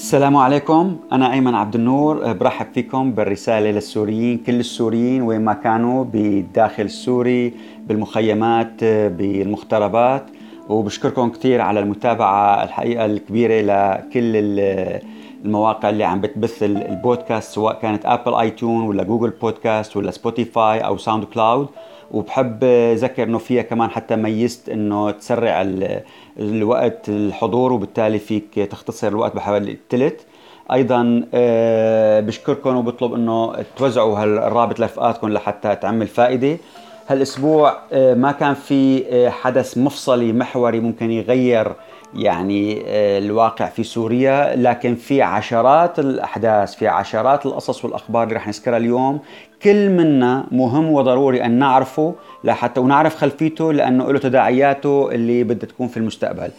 السلام عليكم. أنا أيمن عبد النور برحب فيكم بالرسالة للسوريين كل السوريين وين ما كانوا بالداخل السوري بالمخيمات بالمغتربات. وبشكركم كثير على المتابعة الحقيقة الكبيرة لكل المواقع اللي عم بتبث البودكاست سواء كانت Apple iTunes ولا Google Podcast ولا Spotify أو SoundCloud وبحب اذكر إنه فيها كمان حتى ميزت إنه تسرع الوقت الحضور وبالتالي فيك تختصر الوقت بحوالي الثلث أيضا آه، بشكركم وبطلب إنه توزعوا هالرابط لرفقاتكم لحتى تعمل فائدة. هالأسبوع آه، ما كان في آه، حدث مفصلي محوري ممكن يغير يعني الواقع في سوريا لكن في عشرات الأحداث في عشرات القصص والأخبار اللي رح نذكرها اليوم كل منا مهم وضروري أن نعرفه لحتى ونعرف خلفيته لأنه له تداعياته اللي بدها تكون في المستقبل.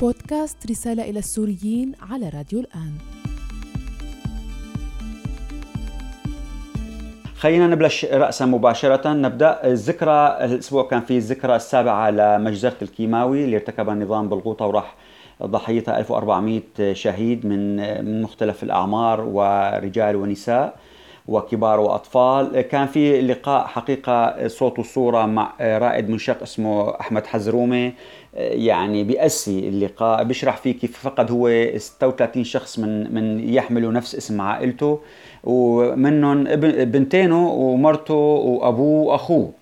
بودكاست رسالة إلى السوريين على راديو الآن. خلينا نبلش رأسا مباشرة. نبدأ الذكرى. الأسبوع كان في الذكرى السابعة لمجزرة الكيماوي اللي ارتكبها النظام بالغوطة وراح ضحيتها 1400 شهيد من من مختلف الأعمار ورجال ونساء وكبار وأطفال. كان في لقاء حقيقة صوت وصورة مع رائد منشق اسمه أحمد حزرومه يعني بيأسي اللقاء بيشرح فيه كيف فقد هو 36 شخص من من يحملوا نفس اسم عائلته ومنهم بنتينه ومرته وأبوه وأخوه.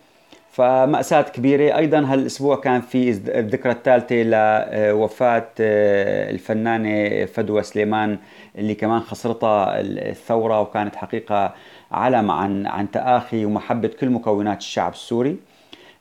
فمأساة كبيرة. أيضا هالأسبوع كان في الذكرى الثالثة لوفاة آه، الفنانة فدوى سليمان اللي كمان خسرتها الثورة وكانت حقيقة علم عن عن تآخي ومحبة كل مكونات الشعب السوري.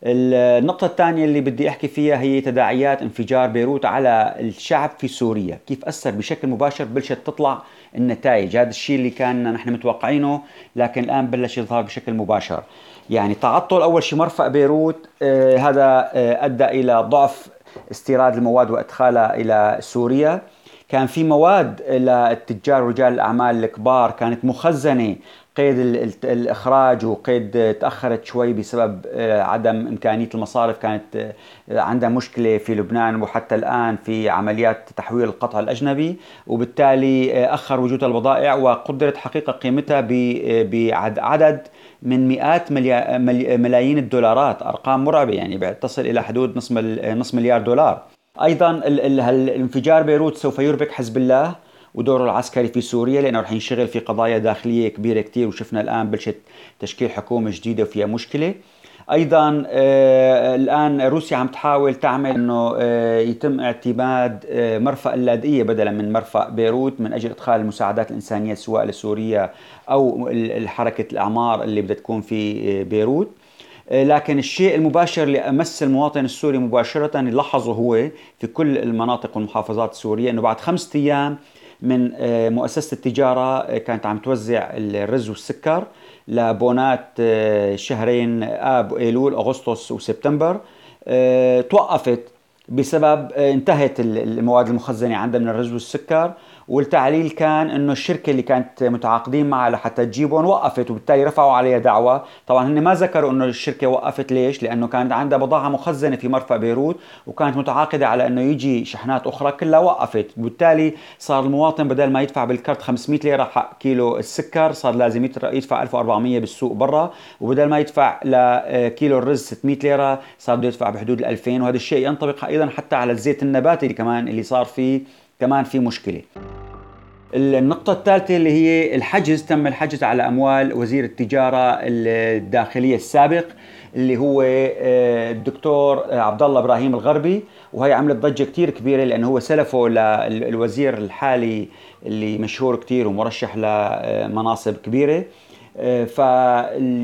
النقطة الثانية اللي بدي أحكي فيها هي تداعيات انفجار بيروت على الشعب في سوريا. كيف أثر بشكل مباشر بلشت تطلع النتائج؟ هذا الشيء اللي كان نحن متوقعينه لكن الآن بلش يظهر بشكل مباشر. يعني تعطل أول شيء مرفأ بيروت آه هذا آه أدى إلى ضعف استيراد المواد وإدخالها إلى سوريا. كان في مواد للتجار ورجال الأعمال الكبار كانت مخزنة قيد الإخراج وقيد تأخرت شوي بسبب آه، عدم إمكانية المصارف. كانت آه، عندها مشكلة في لبنان وحتى الآن في عمليات تحويل القطع الأجنبي وبالتالي آه، أخر وجود البضائع وقدرت حقيقة قيمتها بعدد من مئات ملايين الدولارات أرقام مرعبة يعني تصل إلى حدود نصف نصف مليار دولار. أيضا الانفجار بيروت سوف يربك حزب الله. ودوره العسكري في سوريا لأنه رح ينشغل في قضايا داخلية كبيرة كثير وشفنا الآن بلشت تشكيل حكومة جديدة وفيها مشكلة. أيضا آه الآن روسيا عم تحاول تعمل إنه آه يتم اعتماد آه مرفأ اللاذقيه بدلا من مرفأ بيروت من أجل إدخال المساعدات الإنسانية سواء لسوريا أو حركة الأعمار اللي بدها تكون في بيروت. لكن الشيء المباشر اللي امس المواطن السوري مباشرة لاحظه هو في كل المناطق والمحافظات السورية إنه بعد خمسة أيام من آه، مؤسسة التجارة آه، كانت عم توزع الرز والسكر لبونات آه، شهرين آب وأيلول أغسطس وسبتمبر. توقفت بسبب انتهت المواد المخزنة عندها من الرز والسكر. والتعليل كان إنه الشركة اللي كانت متعاقدين معها لحتى تجيبهم وقفت وبالتالي رفعوا عليها دعوة، طبعا هن ما ذكروا إنه الشركة وقفت. ليش؟ لأنه كانت عندها بضاعه مخزنة في مرفأ بيروت وكانت متعاقدة على إنه يجي شحنات أخرى كلها وقفت، وبالتالي صار المواطن بدل ما يدفع بالكرت 500 ليرة حق كيلو السكر صار لازم يدفع 1400 بالسوق برا. وبدل ما يدفع لكيلو الرز 600 ليرة صار بده يدفع بحدود ال 2000 وهذا الشيء ينطبق أيضا حتى على الزيت النباتي كمان اللي صار فيه. كمان في مشكلة. النقطة الثالثة اللي هي الحجز تم الحجز على أموال وزير التجارة الداخلية السابق اللي هو آه، الدكتور عبد الله إبراهيم الغربي. وهي عملت ضجة كثير كبيرة لأنه هو سلفه للوزير الحالي اللي مشهور كثير ومرشح لمناصب كبيرة. آه، ف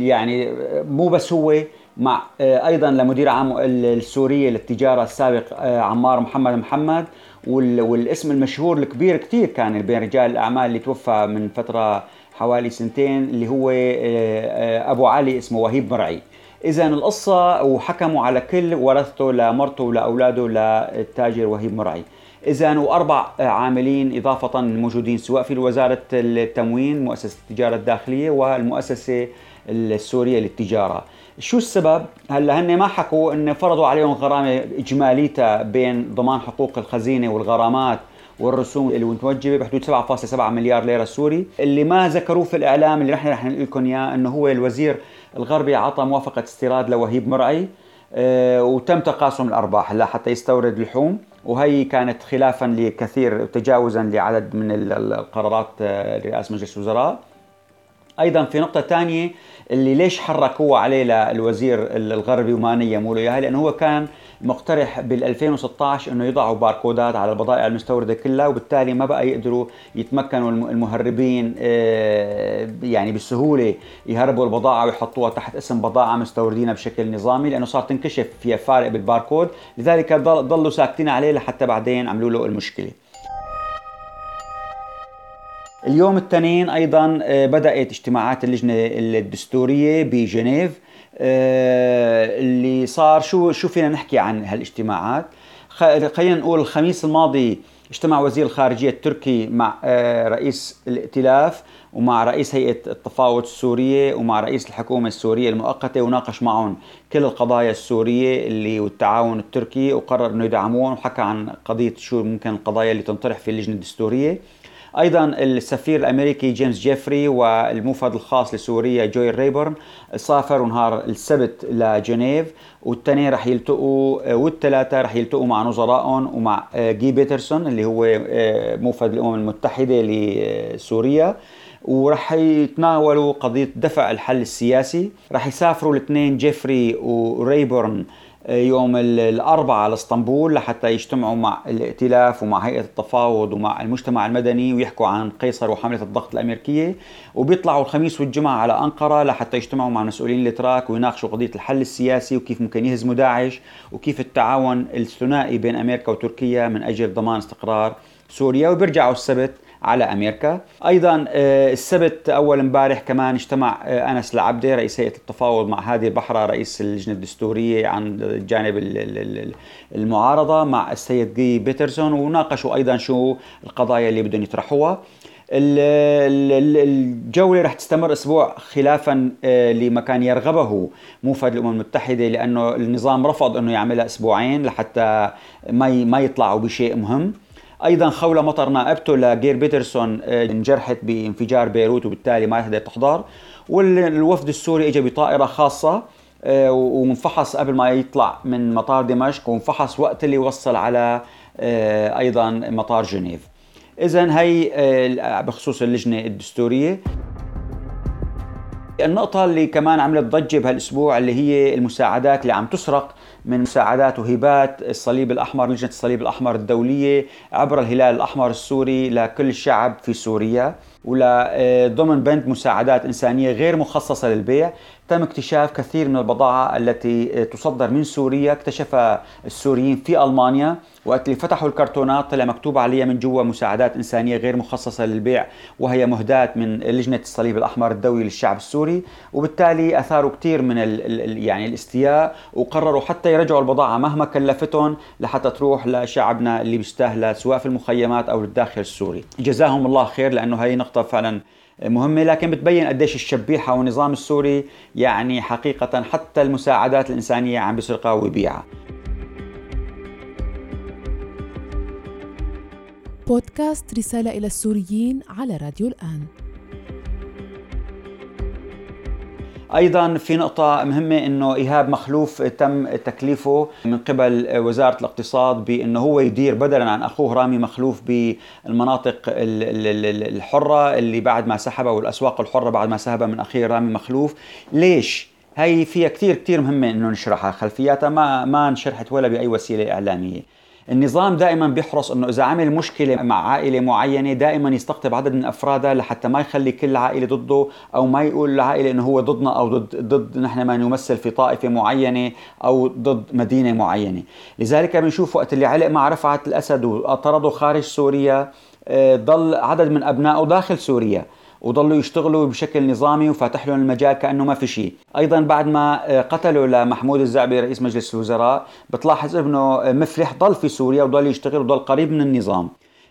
يعني مو بس هو مع آه، أيضا لمدير عام السورية للتجارة السابق عمار محمد محمد. والاسم المشهور الكبير كثير كان بين رجال الأعمال اللي توفى من فترة حوالي سنتين اللي هو آه، آه، أبو علي اسمه وهيب مرعي. اذا القصة وحكموا على كل ورثته لمرته ولأولاده للتاجر وهيب مرعي. إذا واربع عاملين إضافة موجودين سواء في وزارة التموين مؤسسة التجارة الداخلية والمؤسسة السورية للتجارة. شو السبب؟ هلأ هن ما حكوا انه فرضوا عليهم غرامة إجماليتها بين ضمان حقوق الخزينة والغرامات والرسوم اللي متوجبة بحدود 7.7 مليار ليرة سوري، اللي ما ذكروه في الإعلام اللي نحن رح نقول لكم إياه إنه هو الوزير الغربي اعطى موافقة استيراد لوهيب مرعي آه، وتم تقاسم الأرباح لحتى يستورد لحوم. وهي كانت خلافا لكثير تجاوزا لعدد من القرارات آه، رئاسه مجلس الوزراء. أيضا في نقطة ثانية اللي ليش حركوه عليه للوزير الغربي وما نيموا له اياها لأنه هو كان مقترح بال 2016 إنه يضعوا باركودات على البضائع المستوردة كلها وبالتالي ما بقى يقدروا يتمكنوا المهربين آه، يعني بسهولة يهربوا البضاعة ويحطوها تحت اسم بضاعة مستوردينها بشكل نظامي لأنه صار تنكشف فيها فارق بالباركود لذلك ضلوا ساكتين عليه لحتى بعدين عملوا له المشكلة. اليوم الاثنين أيضا آه، بدأت اجتماعات اللجنة الدستورية بجنيف آه، اللي صار شو شو فينا نحكي عن هالاجتماعات؟ خلينا نقول الخميس الماضي اجتمع وزير الخارجية التركي مع آه، رئيس الائتلاف ومع رئيس هيئة التفاوض السورية ومع رئيس الحكومة السورية المؤقتة وناقش معهم كل القضايا السورية اللي والتعاون التركي وقرر إنه يدعمون وحكى عن قضية شو ممكن القضايا اللي تنطرح في اللجنة الدستورية. أيضا السفير الأمريكي جيمس جيفري والموفد الخاص لسوريا جوي ريبرن سافروا نهار السبت لجنيف والتنين رح يلتقوا والثلاثه رح يلتقوا مع نظرائهم ومع جير بيدرسون اللي هو آه، موفد الأمم المتحدة لسوريا. ورح يتناولوا قضية دفع الحل السياسي. رح يسافروا الاثنين جيفري وريبورن يوم الأربعاء على اسطنبول لحتى يجتمعوا مع الائتلاف ومع هيئة التفاوض ومع المجتمع المدني ويحكوا عن قيصر وحملة الضغط الأمريكية. وبيطلعوا الخميس والجمعة على أنقرة لحتى يجتمعوا مع مسؤولين الإتراك ويناقشوا قضية الحل السياسي وكيف ممكن يهزموا داعش وكيف التعاون الثنائي بين أمريكا وتركيا من أجل ضمان استقرار سوريا. وبيرجعوا السبت على أمريكا. أيضا آه، السبت أول امبارح كمان اجتمع آه، أنس العبده رئيس هيئة التفاوض مع هادي البحره رئيس اللجنة الدستورية عن جانب المعارضة مع السيد جير بيدرسون وناقشوا أيضا شو القضايا اللي بدهم يطرحوها. الجولة رح تستمر أسبوع خلافا آه، لما كان يرغبه موفد الأمم المتحدة لأنه النظام رفض أنه يعملها أسبوعين لحتى ما ما يطلعوا بشيء مهم. أيضا خولة مطر نائبته لجير بيترسون آه، انجرحت بانفجار بيروت وبالتالي ما تقدر تحضر والوفد السوري اجى بطائرة خاصة آه، وانفحص قبل ما يطلع من مطار دمشق وانفحص وقت اللي وصل على آه، أيضا مطار جنيف. اذا هي بخصوص اللجنة الدستورية. النقطة اللي كمان عملت ضجة بهالأسبوع اللي هي المساعدات اللي عم تسرق من مساعدات وهبات الصليب الأحمر لجنة الصليب الأحمر الدولية عبر الهلال الأحمر السوري لكل الشعب في سوريا. ولضمن بند مساعدات إنسانية غير مخصصة للبيع تم اكتشاف كثير من البضاعة التي تصدر من سوريا اكتشفها السوريين في ألمانيا وقت اللي فتحوا الكرتونات طلع مكتوب عليها من جوا مساعدات إنسانية غير مخصصة للبيع وهي مهداة من لجنة الصليب الأحمر الدولي للشعب السوري وبالتالي أثاروا كثير من ال يعني الاستياء وقرروا حتى يرجعوا البضاعة مهما كلفتهم لحتى تروح لشعبنا اللي بيستاهلها سواء في المخيمات أو الداخل السوري. جزاهم الله خير لأنه هي نقطة فعلا مهمة لكن بتبين قديش الشبيحة والنظام السوري يعني حقيقة حتى المساعدات الإنسانية عم بيسرقها ويبيعها. بودكاست رسالة إلى السوريين على راديو الآن. أيضا في نقطة مهمة إنه إيهاب مخلوف تم تكليفه من قبل وزارة الاقتصاد بإنه هو يدير بدلا عن أخوه رامي مخلوف بالمناطق الحرة اللي بعد ما سحبها والاسواق الحرة بعد ما سحبها من أخيه رامي مخلوف. ليش؟ هي فيها كثير كثير مهمة إنه نشرحها. خلفياتها ما ما انشرحت ولا بأي وسيلة إعلامية. النظام دائما بيحرص إنه إذا عمل مشكلة مع عائلة معينة دائما يستقطب عدد من افرادها لحتى ما يخلي كل عائلة ضده أو ما يقول العائله إنه هو ضدنا أو ضد ضد نحن ما نمثل في طائفة معينة أو ضد مدينة معينة. لذلك بنشوف وقت اللي علق مع رفعت الأسد وطرده خارج سوريا آه، ضل عدد من أبنائه داخل سوريا. وضلوا يشتغلوا بشكل نظامي وفاتح لهم المجال كأنه ما في شيء. أيضا بعد ما آه، قتلوا لمحمود الزعبي رئيس مجلس الوزراء بتلاحظ ابنه مفلح ضل في سوريا وضل يشتغل وضل قريب من النظام.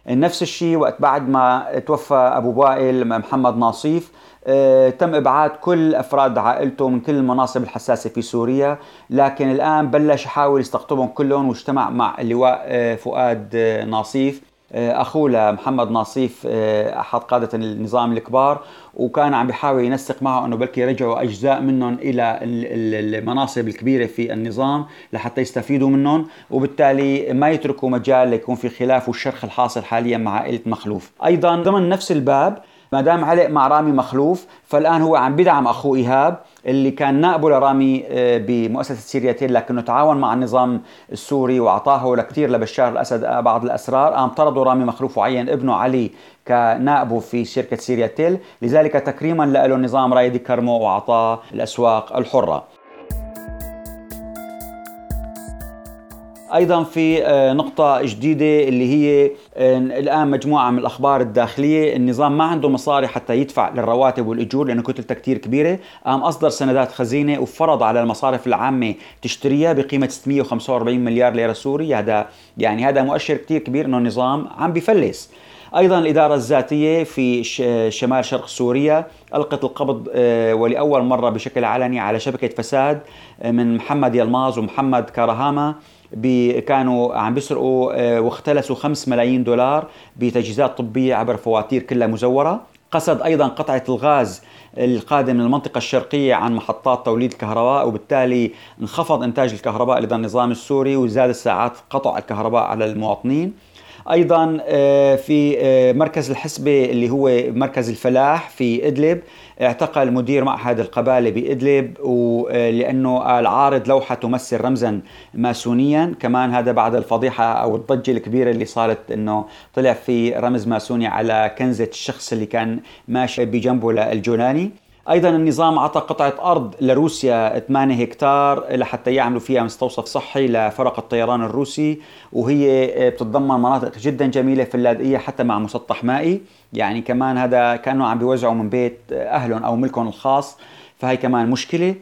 نفس الشيء وقت بعد ما توفى أبو وائل محمد ناصيف آه، تم إبعاد كل أفراد عائلته من كل المناصب الحساسة في سوريا لكن الآن بلش يحاول يستقطبهم كلهم واجتمع مع اللواء آه، فؤاد ناصيف. أخوه لمحمد ناصيف أحد قادة النظام الكبار وكان عم بيحاول ينسق معه إنه بلكي يرجعوا أجزاء منهم إلى المناصب الكبيرة في النظام لحتى يستفيدوا منهم وبالتالي ما يتركوا مجال ليكون في خلاف والشرخ الحاصل حاليا مع عائلة مخلوف. أيضا ضمن نفس الباب ما دام علق مع رامي مخلوف فالآن هو عم بدعم أخوه إيهاب اللي كان نائبه لرامي آه، بمؤسسة سيرياتيل لكنه تعاون مع النظام السوري وأعطاه لكثير لبشار الأسد بعض الأسرار. قام طردوا رامي مخلوف وعين ابنه علي كنائبه في شركة سيرياتيل لذلك تكريما له النظام رايد كرمو وأعطاه الأسواق الحرة. أيضا في آه، نقطة جديدة اللي هي آه، الآن مجموعة من الأخبار الداخلية النظام ما عنده مصاري حتى يدفع للرواتب والأجور لأنه كتلتها كثير كبيرة. قام أصدر سندات خزينة وفرض على المصارف العامة تشتريها بقيمة 645 مليار ليرة سوري. هذا يعني هذا مؤشر كثير كبير إنه النظام عم بفلس. أيضا الإدارة الذاتية في شمال شرق سوريا ألقت القبض آه، ولأول مرة بشكل علني على شبكة فساد من محمد يلماز ومحمد كارهاما. كانوا عم بيسرقوا آه، واختلسوا 5 ملايين دولار بتجهيزات طبية عبر فواتير كلها مزورة. قصد أيضا قطعة الغاز القادم من المنطقة الشرقية عن محطات توليد الكهرباء وبالتالي انخفض إنتاج الكهرباء لدى النظام السوري وزاد الساعات قطع الكهرباء على المواطنين. أيضا آه، في آه، مركز الحسبة اللي هو مركز الفلاح في إدلب اعتقل مدير معهد القبالة بإدلب لأنه العارض لوحة تمثل رمزا ماسونيا. كمان هذا بعد الفضيحة أو الضجة الكبيرة اللي صارت أنه طلع في رمز ماسوني على كنزة الشخص اللي كان ماشي بجنبه للجولاني أيضا النظام اعطى قطعة أرض لروسيا 8 هكتار لحتى يعملوا فيها مستوصف صحي لفرق الطيران الروسي وهي بتتضمن مناطق جدا جميلة فلاذقيه حتى مع مسطح مائي. يعني كمان هذا كأنه عم بيوزعوا من بيت أهلهم أو ملكهم الخاص فهي كمان مشكلة.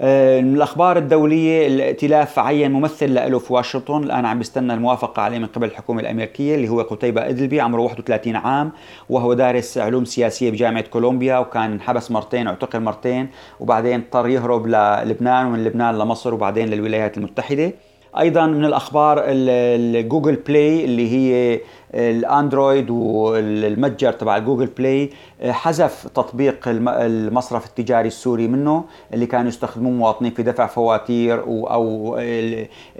من الأخبار الدولية الائتلاف عين ممثل له في واشنطن. الآن عم بيستنى الموافقة عليه من قبل الحكومة الأمريكية اللي هو قتيبة إدلبي عمره 31 عام وهو دارس علوم سياسية بجامعة كولومبيا وكان انحبس مرتين اعتقل مرتين وبعدين اضطر يهرب للبنان ومن لبنان لمصر وبعدين للولايات المتحدة. أيضا من الأخبار ال Google Play اللي هي ال Android والمتجر تبع Google Play حذف تطبيق المصرف التجاري السوري منه اللي كانوا يستخدموه مواطنين في دفع فواتير أو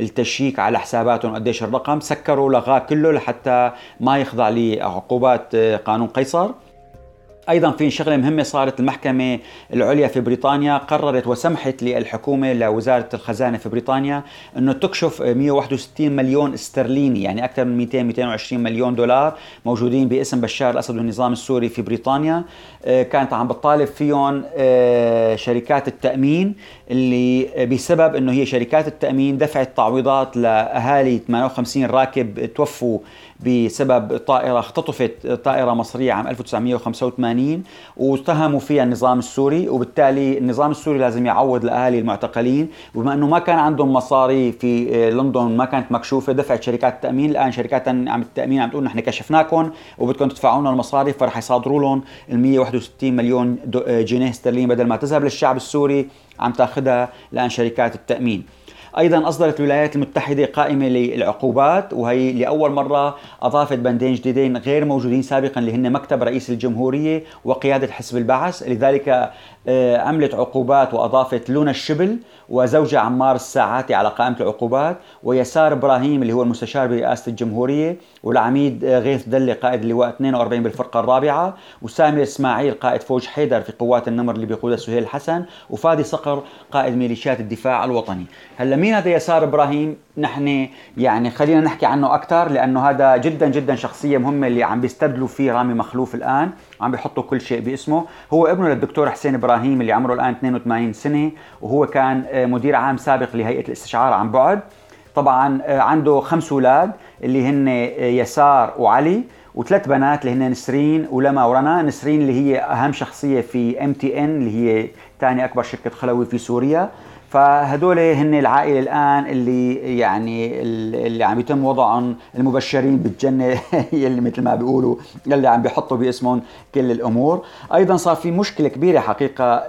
ال check على حساباتهم قديش الرقم. سكروا لغاه كله لحتى ما يخضع لعقوبات قانون قيصر. أيضا في شغلة مهمة صارت المحكمة العليا في بريطانيا قررت وسمحت للحكومة لوزارة الخزانة في بريطانيا إنه تكشف 161 مليون استرليني يعني أكثر من 200 220 مليون دولار موجودين باسم بشار الأسد والنظام السوري في بريطانيا. آه، كانت عم بتطالب فيهم آه، شركات التأمين اللي بسبب إنه هي شركات التأمين دفعت تعويضات لأهالي 58 راكب توفوا بسبب طائرة اختطفت طائرة مصرية عام 1985 واتهموا فيها النظام السوري وبالتالي النظام السوري لازم يعوض الأهالي المعتقلين. وبما أنه ما كان عندهم مصاري في لندن ما كانت مكشوفة دفعت شركات التأمين الآن شركات التأمين عم تقول نحن كشفناكم وبدكم تدفعوا لنا المصاري فرح يصادروا لهم ال 161 مليون جنيه استرليني بدل ما تذهب للشعب السوري عم تاخذها الآن شركات التأمين. أيضا أصدرت الولايات المتحدة قائمة للعقوبات وهي لأول مرة أضافت بندين جديدين غير موجودين سابقا اللي هن مكتب رئيس الجمهورية وقيادة حزب البعث. لذلك عملت عقوبات وأضافت لونا الشبل وزوجها عمار الساعاتي على قائمة العقوبات ويسار إبراهيم اللي هو المستشار برئاسة الجمهورية والعميد غيث دلة قائد اللواء 42 بالفرقة الرابعة وسامر إسماعيل قائد فوج حيدر في قوات النمر اللي بيقودها سهيل حسن وفادي صقر قائد ميليشيات الدفاع الوطني. هلا مين هذا يسار إبراهيم؟ نحن يعني خلينا نحكي عنه أكثر لأنه هذا جدا جدا شخصية مهمة اللي عم بيستبدلوا فيه رامي مخلوف الآن. عم بيحطوا كل شيء باسمه. هو ابنه للدكتور حسين إبراهيم اللي عمره الآن 82 سنة وهو كان آه، مدير عام سابق لهيئة الاستشعار عن بعد. طبعا آه، عنده خمس أولاد اللي هن آه، يسار وعلي وثلاث بنات اللي هن نسرين ولما ورنا. نسرين اللي هي أهم شخصية في ام تي ان اللي هي ثاني أكبر شركة خلوي في سوريا. فهدول هن العائلة الآن اللي يعني اللي عم يتم وضعهم المبشرين بالجنة يلي مثل ما بيقولوا اللي عم بيحطوا باسمهم كل الأمور. أيضا صار في مشكلة كبيرة حقيقة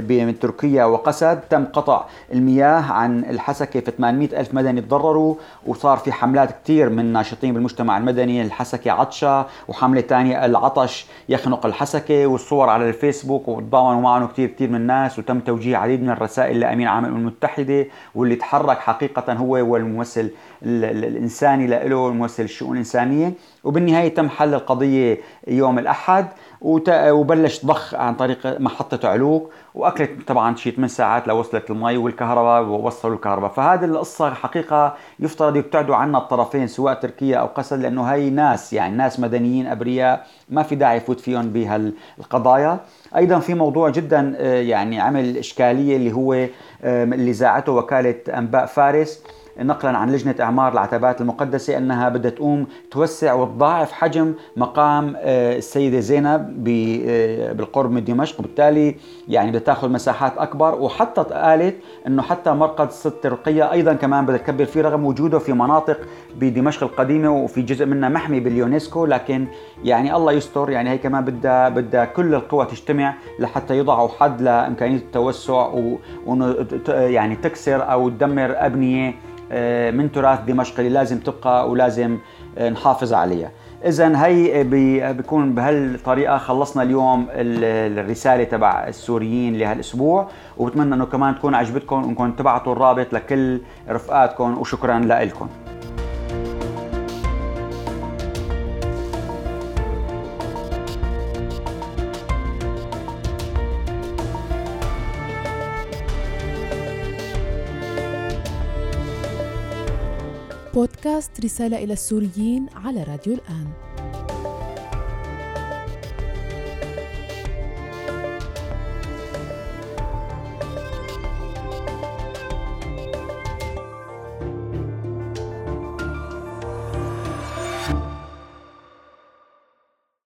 بين تركيا وقسد. تم قطع المياه عن الحسكة في 800 ألف مدني تضرروا وصار في حملات كثير من ناشطين بالمجتمع المدني الحسكة عطشة وحملة ثانية العطش يخنق الحسكة والصور على الفيسبوك وتضامنوا معه كثير كثير من الناس وتم توجيه عديد من الرسائل لامين عام الامم المتحدة واللي تحرك حقيقة هو والممثل الإنساني له الممثل الشؤون الانسانيه وبالنهاية تم حل القضية يوم الأحد. وبلش ضخ عن طريق محطة علوك وأكلت طبعا شيء 8 ساعات لوصلت المي والكهرباء ووصلوا الكهرباء. فهذه القصة حقيقة يفترض يبتعدوا عنها الطرفين سواء تركيا أو قسد لأنه هي ناس يعني ناس مدنيين أبرياء ما في داعي يفوت فيهم بهالقضايا. أيضا في موضوع جدا آه، يعني عمل إشكالية اللي هو آه، اللي زاعته وكالة أنباء فارس. نقلا عن لجنة إعمار العتبات المقدسة أنها بدها تقوم توسع وتضاعف حجم مقام آه، السيدة زينب آه، بالقرب من دمشق. وبالتالي يعني بدها تاخذ مساحات أكبر. وحتى قالت أنه حتى مرقد ست رقية أيضا كمان بدها تكبر فيه رغم وجوده في مناطق بدمشق القديمة وفي جزء منها محمي باليونسكو. لكن يعني الله يستر يعني هي كمان بدها بدها كل القوى تجتمع لحتى يضعوا حد لإمكانية التوسع و يعني تكسر أو تدمر أبنية من تراث دمشق اللي لازم تبقى ولازم آه، نحافظ عليها. اذا هي بيكون بهالطريقة خلصنا اليوم الرسالة تبع السوريين لهالأسبوع وبتمنى إنه كمان تكون عجبتكم وانكم تبعتوا الرابط لكل رفقاتكم وشكرا لكم بودكاست رسالة إلى السوريين على راديو الآن.